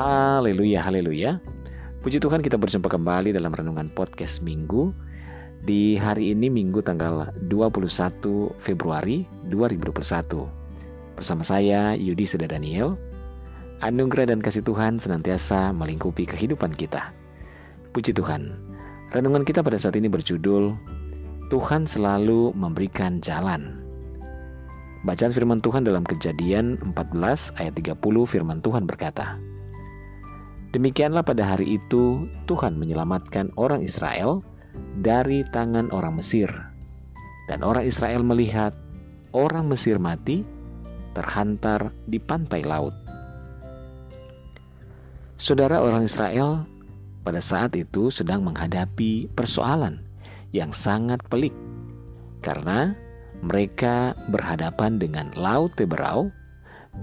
Haleluya, haleluya. Puji Tuhan kita berjumpa kembali dalam renungan podcast Minggu di hari ini Minggu tanggal 21 Februari 2021. Bersama saya Yudi Seda Daniel. Anugerah dan kasih Tuhan senantiasa melingkupi kehidupan kita. Puji Tuhan. Renungan kita pada saat ini berjudul Tuhan selalu memberikan jalan. Bacaan firman Tuhan dalam Kejadian 14 ayat 30 firman Tuhan berkata, Demikianlah pada hari itu Tuhan menyelamatkan orang Israel dari tangan orang Mesir. Dan orang Israel melihat orang Mesir mati terhantar di pantai laut. Saudara orang Israel pada saat itu sedang menghadapi persoalan yang sangat pelik karena mereka berhadapan dengan laut Teberau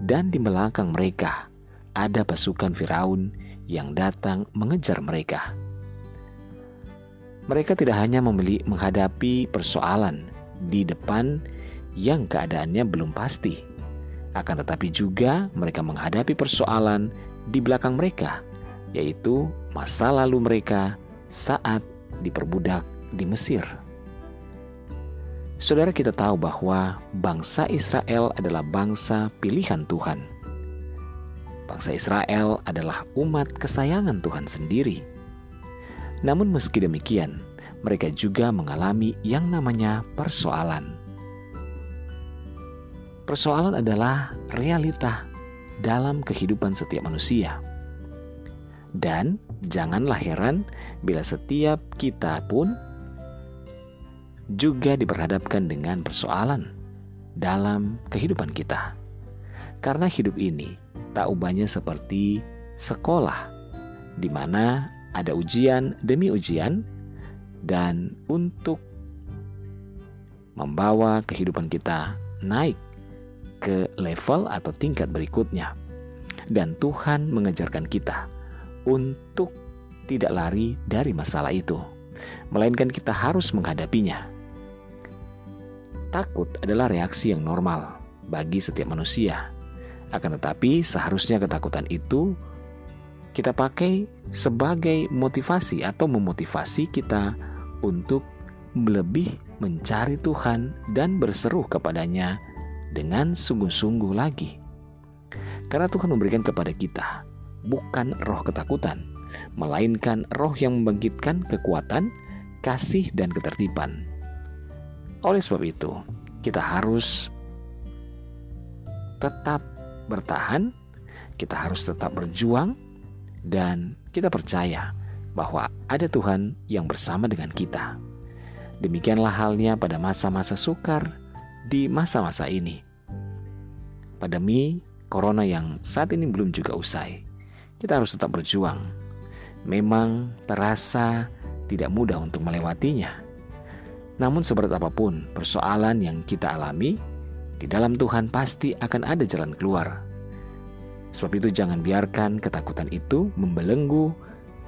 dan di belakang mereka ada pasukan Firaun yang datang mengejar mereka. Mereka tidak hanya memilih menghadapi persoalan di depan yang keadaannya belum pasti, akan tetapi juga mereka menghadapi persoalan di belakang mereka, yaitu masa lalu mereka saat diperbudak di Mesir. Saudara, kita tahu bahwa bangsa Israel adalah bangsa pilihan Tuhan Bangsa Israel adalah umat kesayangan Tuhan sendiri. Namun, meski demikian, mereka juga mengalami yang namanya persoalan. Persoalan adalah realita dalam kehidupan setiap manusia, dan janganlah heran bila setiap kita pun juga diperhadapkan dengan persoalan dalam kehidupan kita, karena hidup ini tak ubahnya seperti sekolah, di mana ada ujian demi ujian, dan untuk membawa kehidupan kita naik ke level atau tingkat berikutnya. Dan Tuhan mengejarkan kita untuk tidak lari dari masalah itu, melainkan kita harus menghadapinya. Takut adalah reaksi yang normal bagi setiap manusia, akan tetapi, seharusnya ketakutan itu kita pakai sebagai motivasi atau memotivasi kita untuk lebih mencari Tuhan dan berseru kepadanya dengan sungguh-sungguh lagi. Karena Tuhan memberikan kepada kita bukan roh ketakutan, melainkan roh yang membangkitkan kekuatan, kasih, dan ketertiban. Oleh sebab itu, kita harus tetap bertahan, kita harus tetap berjuang, dan kita percaya bahwa ada Tuhan yang bersama dengan kita. Demikianlah halnya pada masa-masa sukar di masa-masa ini. Pandemi corona yang saat ini belum juga usai. Kita harus tetap berjuang. Memang terasa tidak mudah untuk melewatinya. Namun seberat apa pun persoalan yang kita alami, di dalam Tuhan pasti akan ada jalan keluar. Sebab itu jangan biarkan ketakutan itu membelenggu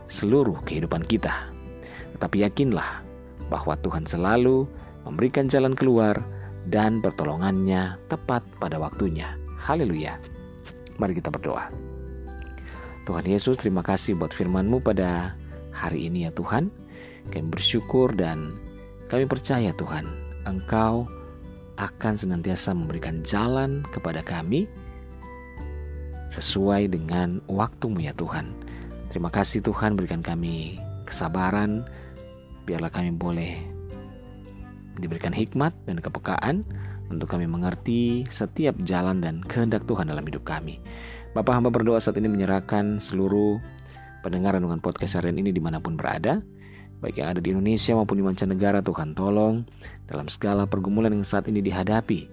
seluruh kehidupan kita. Tetapi yakinlah bahwa Tuhan selalu memberikan jalan keluar dan pertolongannya tepat pada waktunya. Haleluya. Mari kita berdoa. Tuhan Yesus, terima kasih buat firman-Mu pada hari ini ya Tuhan. Kami bersyukur dan kami percaya Tuhan, Engkau akan senantiasa memberikan jalan kepada kami sesuai dengan waktumu ya Tuhan. Terima kasih Tuhan berikan kami kesabaran, biarlah kami boleh diberikan hikmat dan kepekaan untuk kami mengerti setiap jalan dan kehendak Tuhan dalam hidup kami. Bapak hamba berdoa saat ini menyerahkan seluruh pendengar dengan podcast harian ini di mana pun berada baik yang ada di Indonesia maupun di mancanegara Tuhan tolong dalam segala pergumulan yang saat ini dihadapi.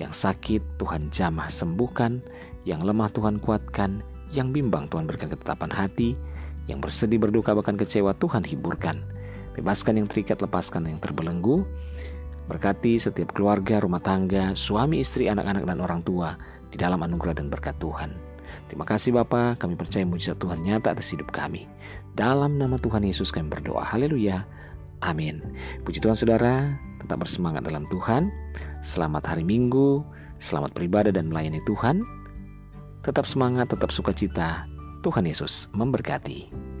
Yang sakit Tuhan jamah sembuhkan, yang lemah Tuhan kuatkan, yang bimbang Tuhan berikan ketetapan hati, yang bersedih berduka bahkan kecewa Tuhan hiburkan. Bebaskan yang terikat, lepaskan yang terbelenggu. Berkati setiap keluarga, rumah tangga, suami, istri, anak-anak, dan orang tua di dalam anugerah dan berkat Tuhan. Terima kasih Bapa, kami percaya mujizat Tuhan nyata atas hidup kami. Dalam nama Tuhan Yesus kami berdoa. Haleluya. Amin. Puji Tuhan saudara, tetap bersemangat dalam Tuhan. Selamat hari Minggu, selamat beribadah dan melayani Tuhan. Tetap semangat, tetap sukacita, Tuhan Yesus memberkati.